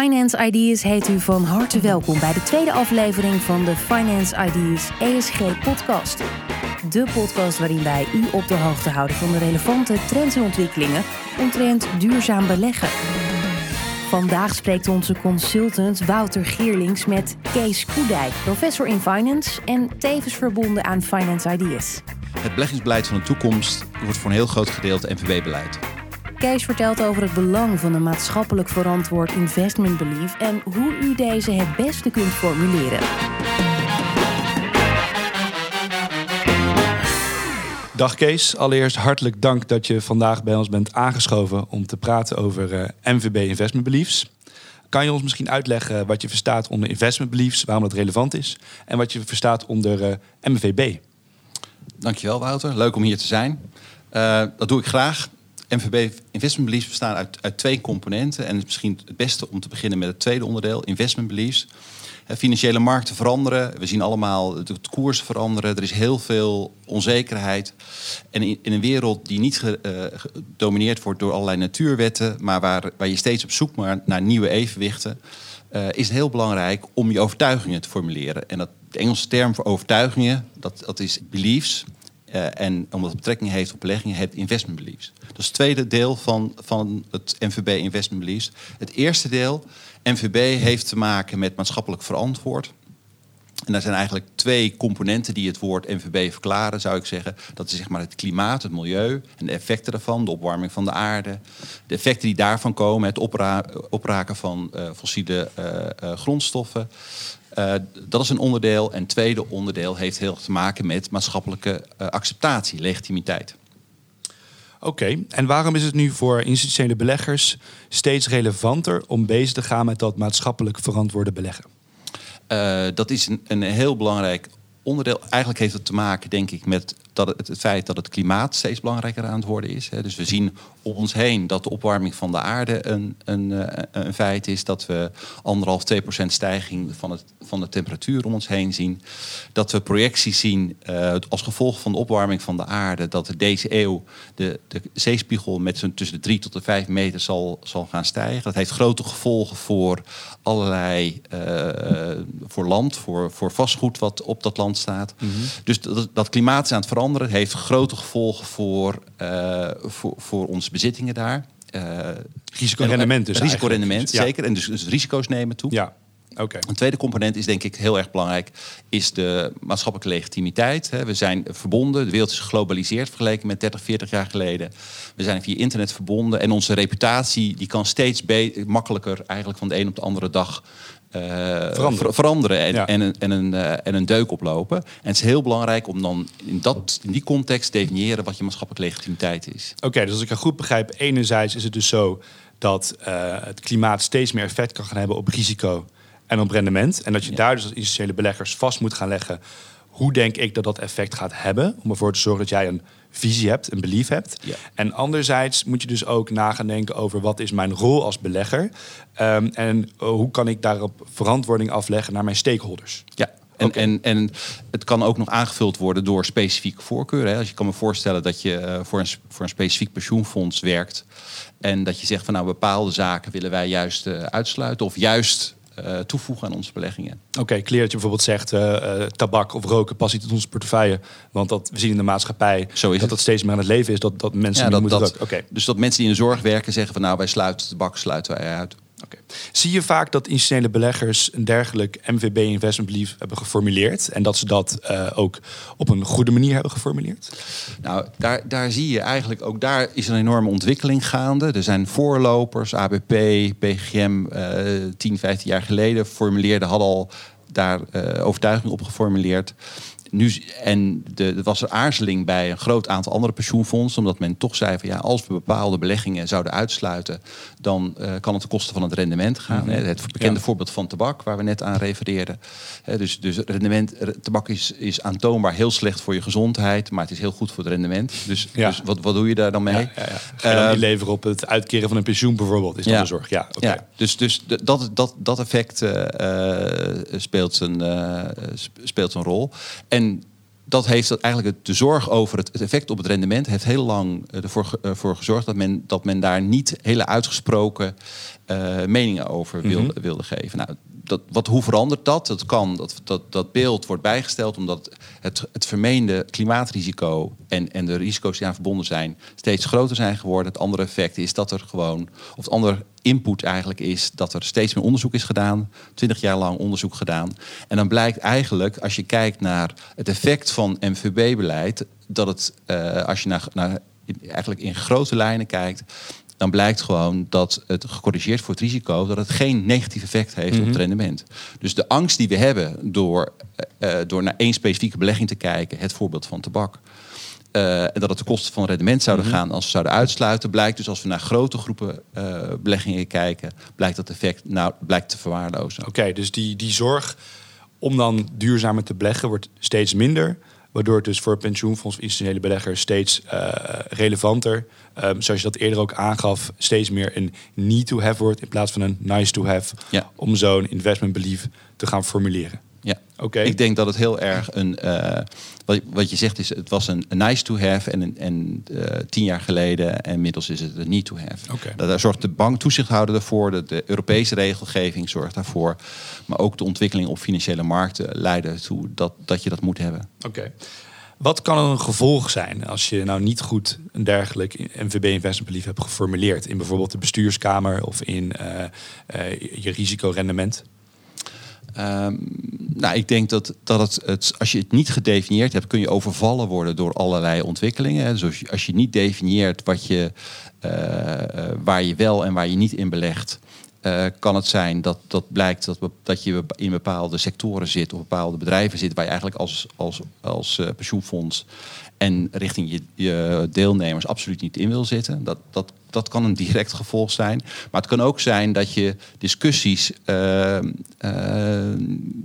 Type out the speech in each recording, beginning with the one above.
Finance Ideas heet u van harte welkom bij de tweede aflevering van de Finance Ideas ESG podcast. De podcast waarin wij u op de hoogte houden van de relevante trends en ontwikkelingen omtrent duurzaam beleggen. Vandaag spreekt onze consultant Wouter Geerlings met Kees Koedijk, professor in finance en tevens verbonden aan Finance Ideas. Het beleggingsbeleid van de toekomst wordt voor een heel groot gedeelte NVB-beleid. Kees vertelt over het belang van een maatschappelijk verantwoord investment belief en hoe u deze het beste kunt formuleren. Dag Kees, allereerst hartelijk dank dat je vandaag bij ons bent aangeschoven om te praten over uh, MVB Investment Beliefs. Kan je ons misschien uitleggen wat je verstaat onder investment beliefs, waarom dat relevant is en wat je verstaat onder uh, MVB? Dankjewel Wouter, leuk om hier te zijn. Uh, dat doe ik graag. MVB Investment Beliefs bestaan uit, uit twee componenten. En het is misschien het beste om te beginnen met het tweede onderdeel, Investment Beliefs. Financiële markten veranderen. We zien allemaal de koers veranderen. Er is heel veel onzekerheid. En in, een wereld die niet gedomineerd wordt door allerlei natuurwetten, maar waar, waar je steeds op zoek maar naar nieuwe evenwichten, uh, is het heel belangrijk om je overtuigingen te formuleren. En dat, de Engelse term voor overtuigingen, dat, dat is beliefs. Uh, en omdat het betrekking heeft op beleggingen, het investment beliefs. Dat is het tweede deel van, van het MVB investment beliefs. Het eerste deel, MVB heeft te maken met maatschappelijk verantwoord. En daar zijn eigenlijk twee componenten die het woord MVB verklaren, zou ik zeggen. Dat is zeg maar het klimaat, het milieu en de effecten daarvan, de opwarming van de aarde. De effecten die daarvan komen, het opra opraken van uh, fossiele uh, uh, grondstoffen. Dat is een onderdeel. En het tweede onderdeel heeft heel te maken met maatschappelijke acceptatie, legitimiteit. Oké, en waarom is het nu voor institutionele beleggers steeds relevanter om bezig te gaan met dat maatschappelijk verantwoorde beleggen? Uh, dat is een, een heel belangrijk onderdeel. Eigenlijk heeft het te maken, denk ik, met dat het, het feit dat het klimaat steeds belangrijker aan het worden is. Dus we zien om ons heen dat de opwarming van de aarde een, een, een feit is. Dat we anderhalf, twee procent stijging van, het, van de temperatuur om ons heen zien. Dat we projecties zien uh, als gevolg van de opwarming van de aarde. Dat deze eeuw de, de zeespiegel met zo'n tussen de drie tot de vijf meter zal, zal gaan stijgen. Dat heeft grote gevolgen voor allerlei, uh, voor land, voor, voor vastgoed wat op dat land staat. Mm -hmm. Dus dat, dat klimaat is aan het veranderen. Het heeft grote gevolgen voor, uh, voor, voor onze bezittingen daar. Uh, Risicorendement dus Risicorendement, zeker. En dus, dus, risico's nemen toe. Ja. Okay. Een tweede component is denk ik heel erg belangrijk, is de maatschappelijke legitimiteit. We zijn verbonden, de wereld is geglobaliseerd vergeleken met 30, 40 jaar geleden. We zijn via internet verbonden en onze reputatie die kan steeds makkelijker eigenlijk van de een op de andere dag uh, veranderen, ver veranderen en, ja. en, een, en, een, uh, en een deuk oplopen. En het is heel belangrijk om dan in, dat, in die context te definiëren wat je maatschappelijke legitimiteit is. Oké, okay, dus als ik het goed begrijp, enerzijds is het dus zo dat uh, het klimaat steeds meer effect kan gaan hebben op risico en op rendement. En dat je ja. daar dus als institutionele beleggers vast moet gaan leggen hoe denk ik dat dat effect gaat hebben. Om ervoor te zorgen dat jij een visie hebt, een belief hebt. Ja. En anderzijds moet je dus ook na gaan denken over wat is mijn rol als belegger. Um, en hoe kan ik daarop verantwoording afleggen naar mijn stakeholders. Ja. En, okay. en, en het kan ook nog aangevuld worden door specifieke voorkeuren. Hè. Als je kan me voorstellen dat je uh, voor, een, voor een specifiek pensioenfonds werkt. En dat je zegt van nou bepaalde zaken willen wij juist uh, uitsluiten. Of juist toevoegen aan onze beleggingen. Oké, okay, clear dat je bijvoorbeeld zegt uh, uh, tabak of roken past niet in onze portefeuille. Want dat, we zien in de maatschappij Zo dat het. dat steeds meer aan het leven is. Dat, dat mensen ja, dat, moeten dat, roken. Okay. Dus dat mensen die in de zorg werken zeggen van nou wij sluiten tabak, sluiten wij uit. Zie je vaak dat institutionele beleggers een dergelijk MVB investment belief hebben geformuleerd en dat ze dat uh, ook op een goede manier hebben geformuleerd? Nou, daar, daar zie je eigenlijk ook daar is een enorme ontwikkeling gaande. Er zijn voorlopers, ABP, PGM, uh, 10, 15 jaar geleden formuleerden, hadden al daar uh, overtuiging op geformuleerd nu, en de, er was er aarzeling bij een groot aantal andere pensioenfondsen, omdat men toch zei van ja, als we bepaalde beleggingen zouden uitsluiten, dan uh, kan het ten koste van het rendement gaan. Mm -hmm. Het bekende ja. voorbeeld van tabak, waar we net aan refereerden. Dus, dus rendement, tabak is, is aantoonbaar heel slecht voor je gezondheid, maar het is heel goed voor het rendement. Dus, ja. dus wat, wat doe je daar dan mee? Ja, dan uh, niet leveren op het uitkeren van een pensioen bijvoorbeeld, is dat de zorg? Ja, okay. ja. dus, dus dat, dat, dat effect uh, speelt, een, speelt een rol. En dat heeft eigenlijk de zorg over het, effect op het rendement heeft heel lang ervoor, ervoor gezorgd dat men, dat men daar niet hele uitgesproken meningen over wilde, Mhm. wilde geven. Nou, dat, wat, hoe verandert dat? Dat kan, dat, dat, dat beeld wordt bijgesteld omdat het, het vermeende klimaatrisico en, en de risico's die aan verbonden zijn steeds groter zijn geworden. Het andere effect is dat er gewoon, of het andere input eigenlijk is dat er steeds meer onderzoek is gedaan, 20 jaar lang onderzoek gedaan. En dan blijkt eigenlijk, als je kijkt naar het effect van MVB-beleid, dat het, eh, als je naar, naar, eigenlijk in grote lijnen kijkt, dan blijkt gewoon dat het gecorrigeerd voor het risico, dat het geen negatief effect heeft op het rendement. Dus de angst die we hebben door, eh, eh, door naar één specifieke belegging te kijken, het voorbeeld van tabak. eh, en dat het de kosten van rendement zouden gaan als we zouden uitsluiten, blijkt dus als we naar grote groepen beleggingen kijken, blijkt dat effect nou blijkt te verwaarlozen. Oké, dus die, die zorg om dan duurzamer te beleggen wordt steeds minder. Waardoor het dus voor pensioenfonds of institutionele beleggers steeds eh, relevanter, ehm, zoals je dat eerder ook aangaf, steeds meer een need to have wordt in plaats van een nice to have. Ja. Om zo'n investment belief te gaan formuleren. Ik denk dat het heel erg een. eh, wat, wat je zegt is, het was een, een nice to have en, een- en eh, tien jaar geleden en inmiddels is het een need to have. Daar, daar zorgt de bank toezichthouder ervoor, de, de Europese regelgeving zorgt daarvoor, maar ook de ontwikkeling op financiële markten leiden ertoe dat, dat je dat moet hebben. Oké. Wat kan een gevolg zijn als je nou niet goed een dergelijk MVB investment belief hebt geformuleerd in bijvoorbeeld de bestuurskamer of in eh, je risicorendement? Ehm, nou, ik denk dat, dat het, als je het niet gedefinieerd hebt, kun je overvallen worden door allerlei ontwikkelingen. Dus als je, niet definieert wat je, eh, eh, waar je wel en waar je niet in belegt, eh, kan het zijn dat, dat blijkt dat, dat je in bepaalde sectoren zit of bepaalde bedrijven zit waar je eigenlijk als, als, als pensioenfonds en richting je, je deelnemers absoluut niet in wil zitten. Dat, dat, dat kan een direct gevolg zijn. Maar het kan ook zijn dat je discussies eh, eh,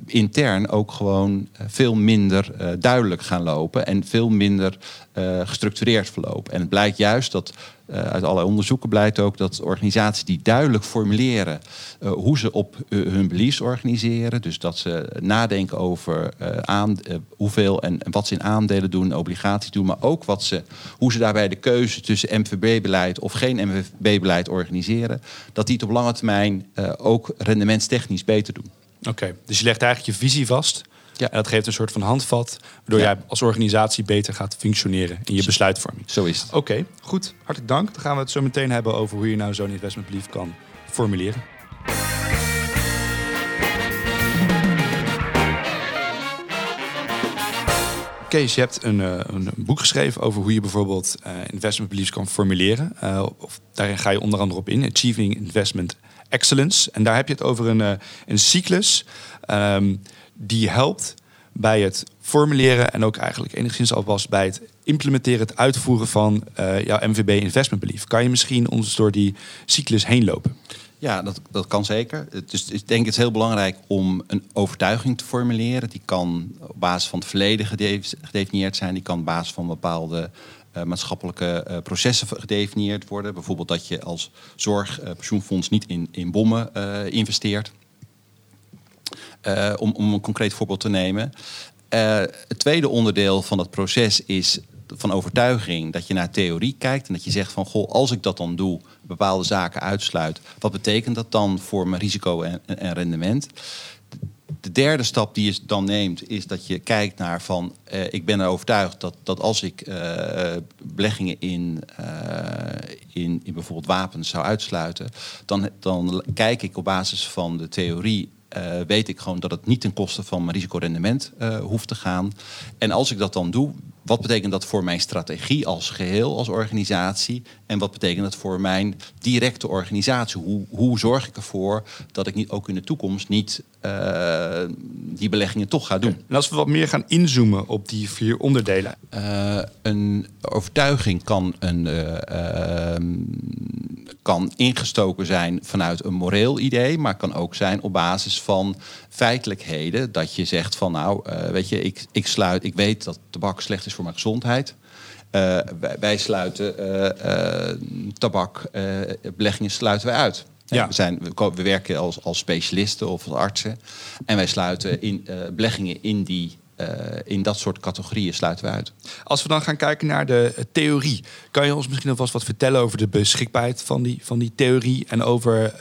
intern ook gewoon eh, veel minder duidelijk gaan lopen en veel minder eh, gestructureerd verlopen. En het blijkt juist dat eh, uit allerlei onderzoeken blijkt ook dat organisaties die duidelijk formuleren eh, hoe ze op hun beliefs organiseren, dus dat ze nadenken over aan, hoeveel en, wat ze in aandelen doen, obligaties doen, maar ook wat ze, hoe ze daarbij de keuze tussen MVB-beleid of geen MVB-beleid organiseren, dat die het op lange termijn ook rendementstechnisch beter doen. Oké, dus je legt eigenlijk je visie vast. Ja. En dat geeft een soort van handvat, waardoor Ja. jij als organisatie beter gaat functioneren in je besluitvorming. Zo is het. Oké, goed. Hartelijk dank. Dan gaan we het zo meteen hebben over hoe je nou zo'n investment belief kan formuleren. Kees, je hebt een, eh, een boek geschreven over hoe je bijvoorbeeld eh, investment beliefs kan formuleren. Eh, of, daarin ga je onder andere op in, Achieving Investment Excellence. En daar heb je het over een, een cyclus ehm, die helpt bij het formuleren en ook eigenlijk enigszins alvast bij het implementeren, het uitvoeren van eh, jouw MVB investment belief. Kan je misschien ons door die cyclus heen lopen? Ja, dat, dat kan zeker. Is, ik denk het is heel belangrijk om een overtuiging te formuleren. Die kan op basis van het verleden gede- gedefinieerd zijn. Die kan op basis van bepaalde eh, maatschappelijke eh, processen gedefinieerd worden. Bijvoorbeeld dat je als zorgpensioenfonds niet in, in bommen investeert. Eh, om, om een concreet voorbeeld te nemen. Eh, het tweede onderdeel van dat proces is van overtuiging dat je naar theorie kijkt en dat je zegt van goh, als ik dat dan doe, bepaalde zaken uitsluit, wat betekent dat dan voor mijn risico en, en- en rendement? De derde stap die je dan neemt, is dat je kijkt naar van eh, ik ben er overtuigd dat, dat als ik beleggingen in, in, in bijvoorbeeld wapens zou uitsluiten, dan, dan kijk ik op basis van de theorie eh, weet ik gewoon dat het niet ten koste van mijn risicorendement eh hoeft te gaan. En als ik dat dan doe, wat betekent dat voor mijn strategie als geheel, als organisatie? En wat betekent dat voor mijn directe organisatie? Hoe, hoe zorg ik ervoor dat ik niet ook in de toekomst niet eh, die beleggingen toch ga doen? En als we wat meer gaan inzoomen op die vier onderdelen. Een overtuiging kan, een, eh, ehm, kan ingestoken zijn vanuit een moreel idee, maar kan ook zijn op basis van feitelijkheden. Dat je zegt van nou, eh, weet je, ik, ik sluit, ik weet dat tabak slecht is voor mijn gezondheid. Eh, wij, wij sluiten eh, tabak, beleggingen sluiten wij uit. Ja. We, zijn, we, werken als, als specialisten of als artsen. En wij sluiten in, beleggingen in die in dat soort categorieën sluiten we uit. Als we dan gaan kijken naar de theorie, kan je ons misschien alvast wat vertellen over de beschikbaarheid van die, van die theorie en over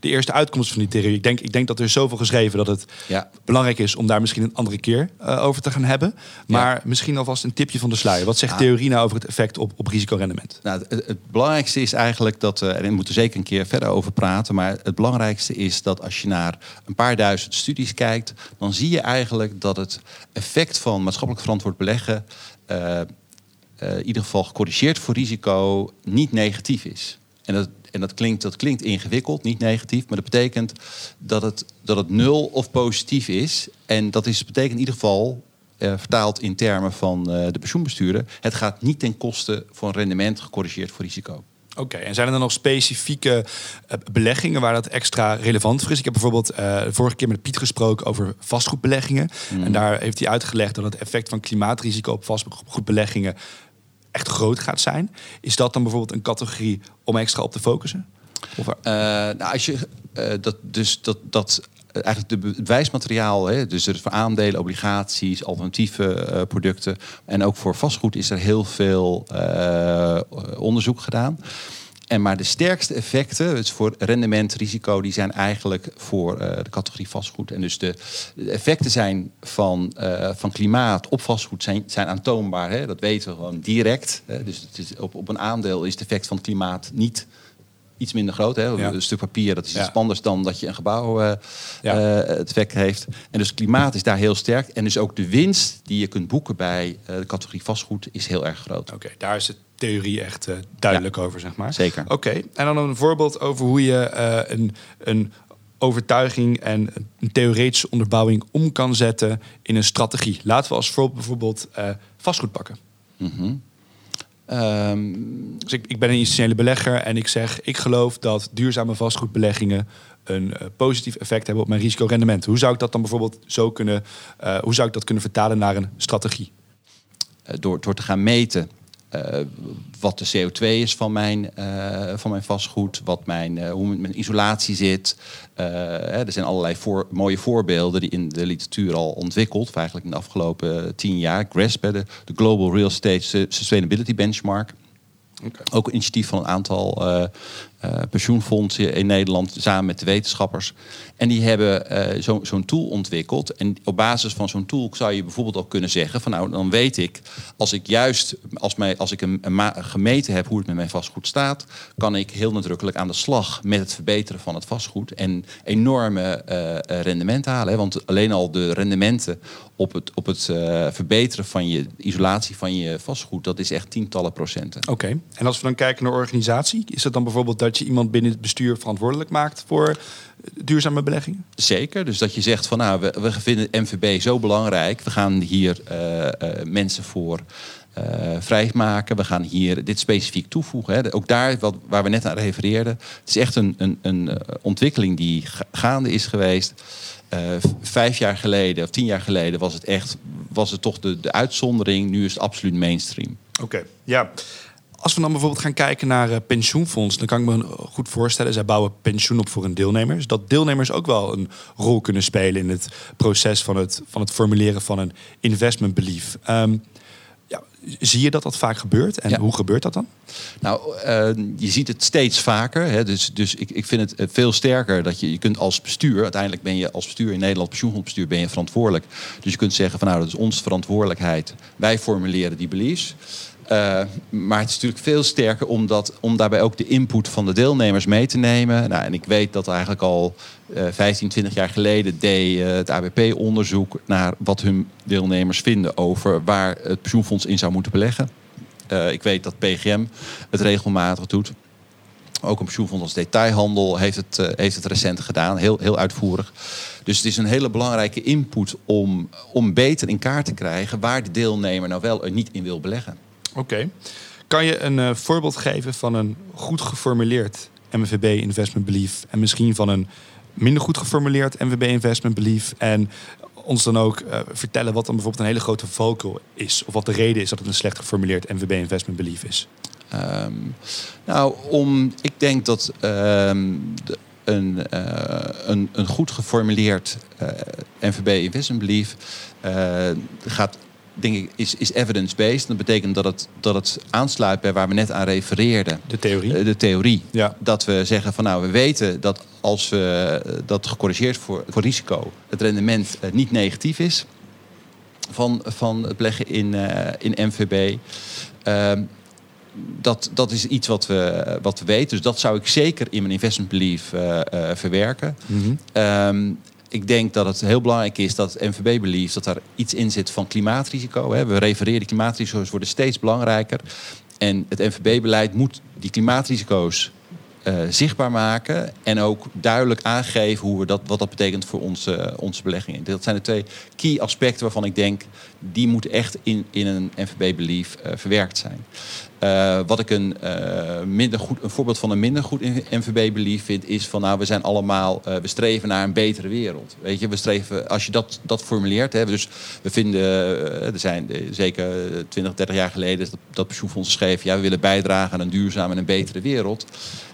de eerste uitkomst van die theorie? Ik denk, ik denk dat er zoveel geschreven dat het ja. belangrijk is om daar misschien een andere keer over te gaan hebben. Maar misschien alvast een tipje van de sluier. Wat zegt theorie nou over het effect op, op risicorendement? Nou, het, het, belangrijkste is eigenlijk dat, en we moeten zeker een keer verder over praten, maar het belangrijkste is dat als je naar een paar duizend studies kijkt, dan zie je eigenlijk dat het effect van maatschappelijk verantwoord beleggen, uh, in ieder geval gecorrigeerd voor risico, niet negatief is. En dat, en dat, klinkt, dat klinkt ingewikkeld, niet negatief, maar dat betekent dat het, dat het nul of positief is. En dat is, betekent in ieder geval uh, vertaald in termen van de pensioenbesturen. Het gaat niet ten koste van rendement gecorrigeerd voor risico. Oké, en zijn er dan nog specifieke uh, beleggingen waar dat extra relevant voor is? Ik heb bijvoorbeeld uh, vorige keer met Piet gesproken over vastgoedbeleggingen. Mm. En daar heeft hij uitgelegd dat het effect van klimaatrisico op vastgoedbeleggingen echt groot gaat zijn. Is dat dan bijvoorbeeld een categorie om extra op te focussen? Of uh, nou, als je dat, dus dat, dat eigenlijk de bewijsmateriaal, hè, dus voor aandelen, obligaties, alternatieve uh, producten en ook voor vastgoed is er heel veel uh, onderzoek gedaan. En maar de sterkste effecten, dus voor rendement, risico, die zijn eigenlijk voor de categorie vastgoed. En dus de, effecten zijn van, van klimaat op vastgoed zijn, zijn aantoonbaar. Hè? Dat weten we gewoon direct. Hè? Dus het is op, op een aandeel is het effect van klimaat niet iets minder groot. Hè? Een stuk papier, dat is iets anders dan dat je een gebouw uh, het effect heeft. En dus klimaat is daar heel sterk. En dus ook de winst die je kunt boeken bij uh, de categorie vastgoed is heel erg groot. Oké, daar is de theorie echt duidelijk over, zeg maar. Zeker. Oké, en dan een voorbeeld over hoe je een, een overtuiging en een theoretische onderbouwing om kan zetten in een strategie. Laten we als voorbeeld bijvoorbeeld vastgoed pakken. Mm Um, dus ik, ik, ben een institutionele belegger en ik zeg, ik geloof dat duurzame vastgoedbeleggingen een uh, positief effect hebben op mijn risicorendement. Hoe zou ik dat dan bijvoorbeeld zo kunnen, uh, hoe zou ik dat kunnen vertalen naar een strategie? Uh, door, door te gaan meten wat de CO2 is van mijn, uh, van mijn vastgoed, wat mijn, uh, hoe mijn isolatie zit. er zijn allerlei voor, mooie voorbeelden die in de literatuur al ontwikkeld, of eigenlijk in de afgelopen tien jaar. GRESB, de, de Global Real Estate Sustainability Benchmark. Okay. Ook een initiatief van een aantal uh, uh, pensioenfondsen in Nederland samen met de wetenschappers. En die hebben uh, zo'n zo tool ontwikkeld. En op basis van zo'n tool zou je bijvoorbeeld ook kunnen zeggen: van nou, dan weet ik, als ik juist, als, mij, als ik een, gemeten heb hoe het met mijn vastgoed staat, kan ik heel nadrukkelijk aan de slag met het verbeteren van het vastgoed en enorme rendementen halen. Hè? Want alleen al de rendementen op het, op het verbeteren van je isolatie van je vastgoed, dat is echt tientallen procenten. Oké, en als we dan kijken naar organisatie, is het dan bijvoorbeeld dat je iemand binnen het bestuur verantwoordelijk maakt voor duurzame beleggingen? Zeker. Dus dat je zegt van nou, we, we vinden MVB zo belangrijk. We gaan hier uh, uh, mensen voor uh, vrijmaken. We gaan hier dit specifiek toevoegen. Hè. Ook daar, wat, waar we net aan refereerden. Het is echt een, een, een ontwikkeling die gaande is geweest. vijf jaar geleden of tien jaar geleden was het echt was het toch de, de uitzondering. Nu is het absoluut mainstream. Oké, ja. Als we dan bijvoorbeeld gaan kijken naar uh, pensioenfonds, dan kan ik me goed voorstellen, zij bouwen pensioen op voor hun deelnemers. Dat deelnemers ook wel een rol kunnen spelen in het proces van het, van het formuleren van een investment belief. Um, ja, zie je dat dat vaak gebeurt? En hoe gebeurt dat dan? Nou, uh, je ziet het steeds vaker. Hè. Dus, dus ik, ik vind het eh, veel sterker dat je, je kunt als bestuur, uiteindelijk ben je als bestuur in Nederland, pensioenfondsbestuur, ben je verantwoordelijk. Dus je kunt zeggen van nou, dat is onze verantwoordelijkheid. Wij formuleren die beliefs. Uh, maar het is natuurlijk veel sterker om, dat, om daarbij ook de input van de deelnemers mee te nemen. Nou, en ik weet dat eigenlijk al uh, 15, 20 jaar geleden deed uh, het ABP onderzoek naar wat hun deelnemers vinden over waar het pensioenfonds in zou moeten beleggen. Ik weet dat PGM het regelmatig doet. Ook een pensioenfonds als detailhandel heeft het, heeft het recent gedaan, heel, heel uitvoerig. Dus het is een hele belangrijke input om, om beter in kaart te krijgen waar de deelnemer nou wel en niet in wil beleggen. Oké. Kan je een uh, voorbeeld geven van een goed geformuleerd MVB Investment Belief en misschien van een minder goed geformuleerd MVB Investment Belief en ons dan ook uh, vertellen wat dan bijvoorbeeld een hele grote valkuil is of wat de reden is dat het een slecht geformuleerd MVB Investment Belief is? Um, nou, om, ik denk dat de, een, uh, een, een goed geformuleerd NVB Investment Belief gaat denk ik, is, is evidence-based. Dat betekent dat het, dat het aansluit bij waar we net aan refereerden. De theorie. de theorie. Ja. Dat we zeggen van nou, we weten dat als we dat gecorrigeerd voor, voor risico, het rendement niet negatief is van, van het beleggen in, in MVB. Ehm, dat, dat is iets wat we, wat we weten. Dus dat zou ik zeker in mijn investment belief uh, verwerken. Ehm, ik denk dat het heel belangrijk is dat MVB belief dat daar iets in zit van klimaatrisico. Hè. We refereren klimaatrisico's worden steeds belangrijker. En het MVB-beleid moet die klimaatrisico's uh, zichtbaar maken en ook duidelijk aangeven hoe we dat, wat dat betekent voor onze, onze beleggingen. Dat zijn de twee key aspecten waarvan ik denk die moeten echt in, in een MVB-belief uh, verwerkt zijn. Uh, wat ik een, uh, minder goed, een voorbeeld van een minder goed MVB-belief vind, is van nou, we zijn allemaal, uh, we streven naar een betere wereld. Weet je, we streven, als je dat, dat formuleert, hè, dus we vinden, er zijn zeker 20, 30 jaar geleden dat, dat pensioenfondsen schreven, ja, we willen bijdragen aan een duurzame en een betere wereld.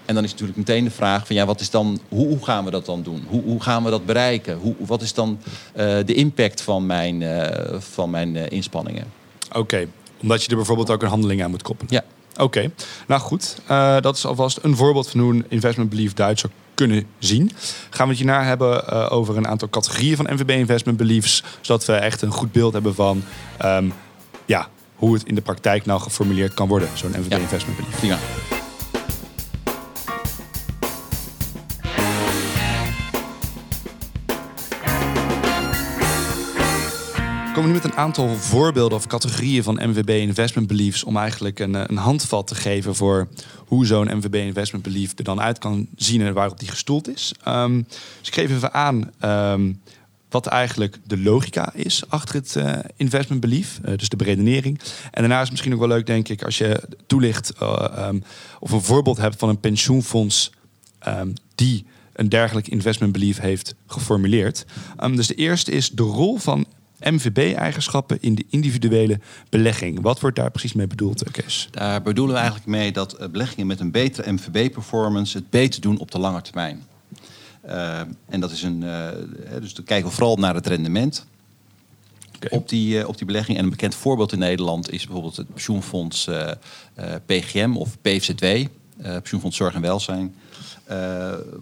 En dan is natuurlijk meteen de vraag van ja, wat is dan, hoe, hoe gaan we dat dan doen? Hoe, hoe gaan we dat bereiken? Hoe, wat is dan de impact van mijn, van mijn inspanningen? Oké, omdat je er bijvoorbeeld ook een handeling aan moet koppelen. Ja. Oké, nou goed. Uh, dat is alvast een voorbeeld van hoe een investment belief Duits zou kunnen zien. Gaan we het hierna hebben uh, over een aantal categorieën van NVB investment beliefs, zodat we echt een goed beeld hebben van um, ja, hoe het in de praktijk nou geformuleerd kan worden, zo'n ja. investment belief. Ja. Met een aantal voorbeelden of categorieën van MVB Investment Beliefs om eigenlijk een, een handvat te geven voor hoe zo'n MVB Investment Belief er dan uit kan zien en waarop die gestoeld is. Um, dus ik geef even aan um, wat eigenlijk de logica is achter het uh, investment belief, uh, dus de beredenering. En daarna is het misschien ook wel leuk, denk ik, als je toelicht um, of een voorbeeld hebt van een pensioenfonds die een dergelijk investment belief heeft geformuleerd. dus de eerste is de rol van MVB-eigenschappen in de individuele belegging. Wat wordt daar precies mee bedoeld, eh, Kees? Daar bedoelen we eigenlijk mee dat eh, beleggingen met een betere MVB-performance het beter doen op de lange termijn. Uh, en dat is een. Uh, dus dan kijken we vooral naar het rendement. Okay. Op, die, uh, op die belegging. En een bekend voorbeeld in Nederland is bijvoorbeeld het pensioenfonds PGM of PFZW, Pensioenfonds Zorg en Welzijn,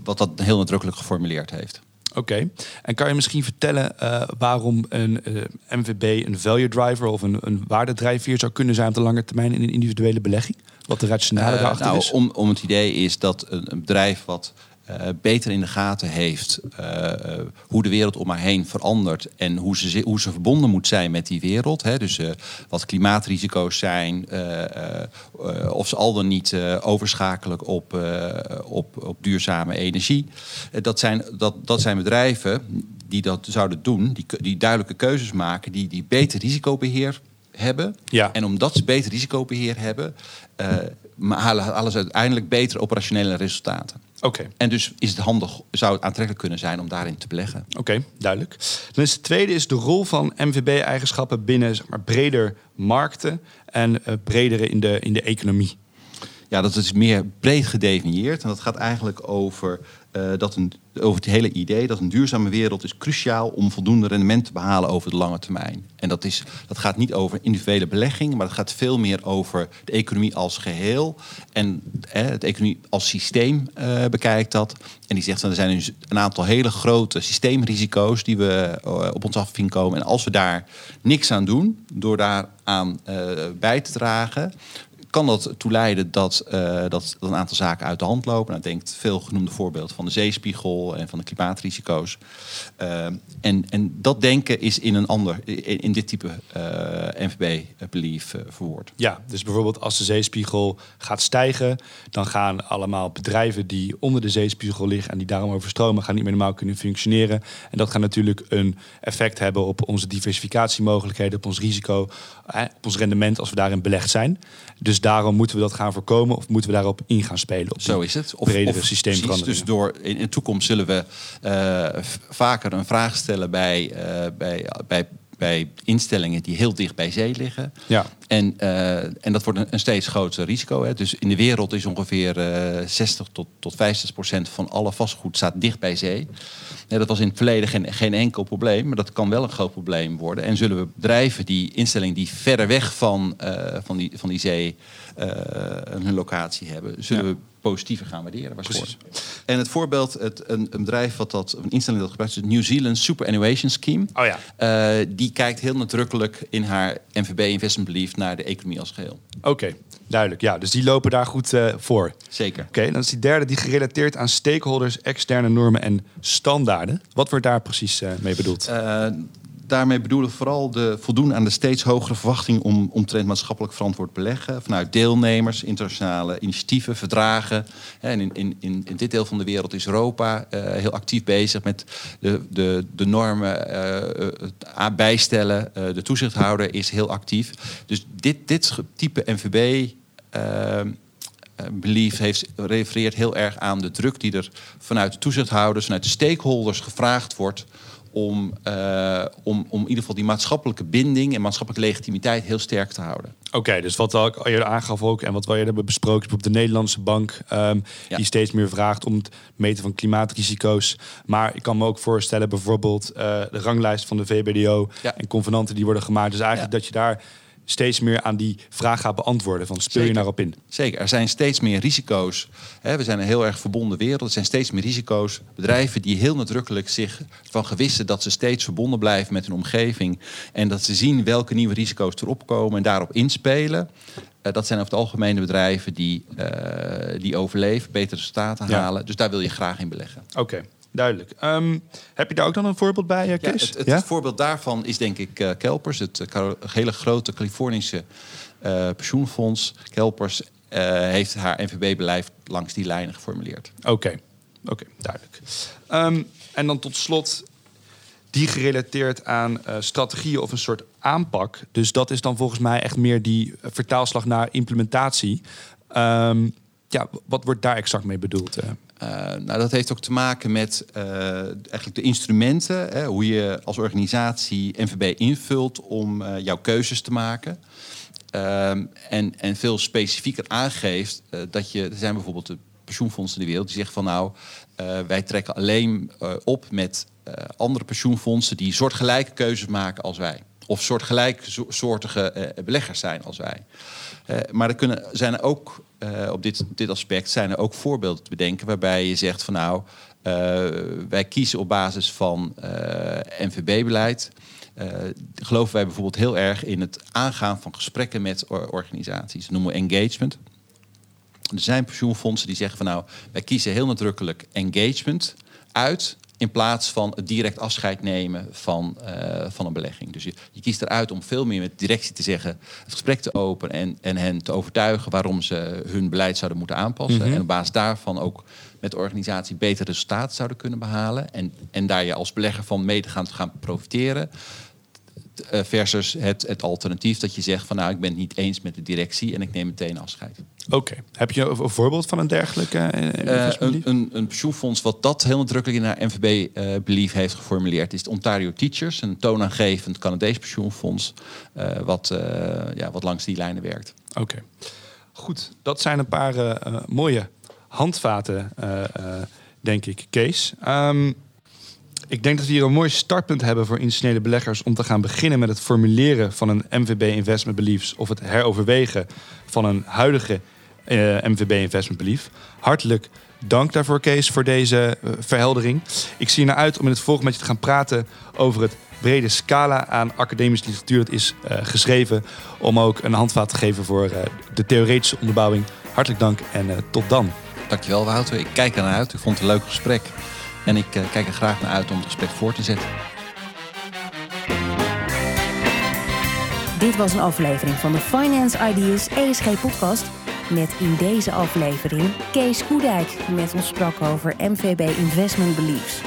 wat dat heel nadrukkelijk geformuleerd heeft. Oké. En kan je misschien vertellen uh, waarom een uh, MVB een value driver of een, een waardedrijfveer zou kunnen zijn op de lange termijn in een individuele belegging? Wat de rationale uh, daarachter nou, is? Om, om het idee is dat een, een bedrijf wat uh, beter in de gaten heeft uh, hoe de wereld om haar heen verandert en hoe ze, hoe ze verbonden moet zijn met die wereld. Hè. Dus wat klimaatrisico's zijn, of ze al dan niet overschakelen op, op, op duurzame energie. dat, zijn, dat, dat zijn bedrijven die dat zouden doen, die, die duidelijke keuzes maken, die, die beter risicobeheer hebben. Ja. En omdat ze beter risicobeheer hebben, halen, halen ze uiteindelijk betere operationele resultaten. Oké. Okay. En dus is het handig, zou het aantrekkelijk kunnen zijn om daarin te beleggen. Oké, okay, duidelijk. Dan is het tweede is de rol van MVB-eigenschappen binnen zeg maar, breder markten en uh, bredere in de, in de economie. Ja, dat is meer breed gedefinieerd. En dat gaat eigenlijk over uh, dat een, over het hele idee dat een duurzame wereld is cruciaal om voldoende rendement te behalen over de lange termijn. En dat, is, dat gaat niet over individuele belegging, maar het gaat veel meer over de economie als geheel. En eh, het economie als systeem uh, bekijkt dat. En die zegt dat er zijn een aantal hele grote systeemrisico's die we uh, op ons af zien komen. En als we daar niks aan doen, door daaraan bij te dragen, kan dat toe leiden dat, uh, dat, een aantal zaken uit de hand lopen. Nou, denk veel genoemde voorbeeld van de zeespiegel en van de klimaatrisico's. Uh, en, en dat denken is in een ander, in, dit type uh, NVB-belief verwoord. Ja, dus bijvoorbeeld als de zeespiegel gaat stijgen, dan gaan allemaal bedrijven die onder de zeespiegel liggen en die daarom overstromen, gaan niet meer normaal kunnen functioneren. En dat gaat natuurlijk een effect hebben op onze diversificatiemogelijkheden, op ons risico, op ons rendement als we daarin belegd zijn. Dus daarom moeten we dat gaan voorkomen of moeten we daarop in gaan spelen. Op Zo is het. Of, bredere systeemveranderingen. Dus door in, in de toekomst zullen we uh, vaker een vraag stellen bij, uh, bij, bij bij instellingen die heel dicht bij zee liggen. Ja. En, eh, en dat wordt een, een steeds groter risico. Hè. Dus in de wereld is ongeveer eh 60 tot, tot 50 procent van alle vastgoed staat dicht bij zee. Ja, dat was in het verleden geen, geen enkel probleem, maar dat kan wel een groot probleem worden. En zullen we bedrijven, die instellingen die verder weg van, eh, van, die, van die zee hun locatie hebben, zullen Ja. we positiever gaan waarderen. waarschijnlijk. En het voorbeeld, het, een, een bedrijf wat dat, een instelling dat gebruikt, is het New Zealand Superannuation Scheme. Oh ja. Eh, die kijkt heel nadrukkelijk in haar NVB Investment Belief naar de economie als geheel. Oké, duidelijk. Ja, dus die lopen daar goed eh, voor. Zeker. Oké, dan is die derde die gerelateerd aan stakeholders, externe normen en standaarden. Wat wordt daar precies eh, mee bedoeld? Daarmee bedoelen vooral de voldoen aan de steeds hogere verwachting om omtrent maatschappelijk verantwoord beleggen. Vanuit deelnemers, internationale initiatieven, verdragen. En in, in, in, dit deel van de wereld is Europa eh, heel actief bezig met de, de, de normen a- bijstellen. De toezichthouder is heel actief. Dus dit, dit type NVB. Belief heeft, refereert heel erg aan de druk die er vanuit de toezichthouders, vanuit de stakeholders gevraagd wordt om, eh, om, om in ieder geval die maatschappelijke binding en maatschappelijke legitimiteit heel sterk te houden. Oké, dus wat al eerder aangaf ook en wat we eerder hebben besproken, op de Nederlandse bank, ehm, Ja. die steeds meer vraagt om het meten van klimaatrisico's. Maar ik kan me ook voorstellen, bijvoorbeeld eh, de ranglijst van de VBDO Ja. en convenanten die worden gemaakt. Dus eigenlijk Ja. dat je daar steeds meer aan die vraag gaat beantwoorden. Van speel je Zeker. daarop in? Zeker, er zijn steeds meer risico's. Hè, we zijn een heel erg verbonden wereld. Er zijn steeds meer risico's. Bedrijven die heel nadrukkelijk zich van gewissen dat ze steeds verbonden blijven met hun omgeving. En dat ze zien welke nieuwe risico's erop komen en daarop inspelen. Eh, dat zijn over het algemeen de bedrijven die, eh, die overleven, betere resultaten Ja. halen. Dus daar wil je graag in beleggen. Oké, duidelijk. Ehm, heb je daar ook dan een voorbeeld bij, eh, Ja, het, het Ja? voorbeeld daarvan is denk ik eh, Kelpers, het eh, hele grote Californische pensioenfonds. Kelpers heeft haar NVB-beleid langs die lijnen geformuleerd. Oké, oké, duidelijk. Ehm, en dan tot slot die gerelateerd aan strategieën of een soort aanpak. Dus dat is dan volgens mij echt meer die vertaalslag naar implementatie. Ehm, ja, wat wordt daar exact mee bedoeld? Eh? Nou, dat heeft ook te maken met eh, eigenlijk de instrumenten, hè, hoe je als organisatie NVB invult om eh, jouw keuzes te maken. Ehm, en, en veel specifieker aangeeft dat je, er zijn bijvoorbeeld de pensioenfondsen in de wereld die zeggen van nou, wij trekken alleen op met andere pensioenfondsen die soortgelijke keuzes maken als wij. Of soortgelijke zo- soortige eh, beleggers zijn als wij. Eh, maar er kunnen, zijn er ook eh, op dit, dit aspect zijn er ook voorbeelden te bedenken waarbij je zegt van nou, wij kiezen op basis van NVB-beleid. eh, geloven wij bijvoorbeeld heel erg in het aangaan van gesprekken met or- organisaties. Dat noemen we engagement. Er zijn pensioenfondsen die zeggen van nou, wij kiezen heel nadrukkelijk engagement uit in plaats van het direct afscheid nemen van, eh, van een belegging. Dus je, je kiest eruit om veel meer met directie te zeggen, het gesprek te openen en, en hen te overtuigen waarom ze hun beleid zouden moeten aanpassen. En op basis daarvan ook met de organisatie betere resultaten zouden kunnen behalen. En, en daar je als belegger van mede gaan, gaan profiteren. Eh, Versus het, het alternatief dat je zegt van nou, ik ben het niet eens met de directie en ik neem meteen afscheid. Oké, heb je een, voorbeeld van een dergelijke eh, Eh, een, belief? een, een pensioenfonds wat dat heel nadrukkelijk in haar NVB-belief heeft geformuleerd, is de Ontario Teachers, een toonaangevend Canadees pensioenfonds, wat, ja, wat langs die lijnen werkt. Oké, goed. Dat zijn een paar mooie handvaten, denk ik, Kees. Ehm, ik denk dat we hier een mooi startpunt hebben voor institutionele beleggers om te gaan beginnen met het formuleren van een MVB Investment Beliefs of het heroverwegen van een huidige eh, MVB Investment Belief. Hartelijk dank daarvoor, Kees, voor deze eh, verheldering. Ik zie er naar uit om in het volgende met je te gaan praten over het brede scala aan academische literatuur dat is eh, geschreven. Om ook een handvaat te geven voor de theoretische onderbouwing. Hartelijk dank en tot dan. Dankjewel Wouter, ik kijk er naar uit. Ik vond het een leuk gesprek en ik eh, kijk er graag naar uit om het gesprek voor te zetten. Dit was een aflevering van de Finance Ideas ESG podcast. Met in deze aflevering Kees Koedijk, die met ons sprak over MVB Investment Beliefs.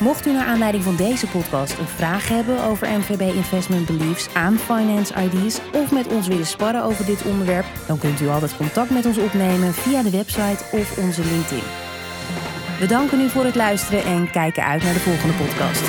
Mocht u naar aanleiding van deze podcast een vraag hebben over MVB Investment Beliefs aan Finance Ideas of met ons willen sparren over dit onderwerp, dan kunt u altijd contact met ons opnemen via de website of onze LinkedIn. We danken u voor het luisteren en kijken uit naar de volgende podcast.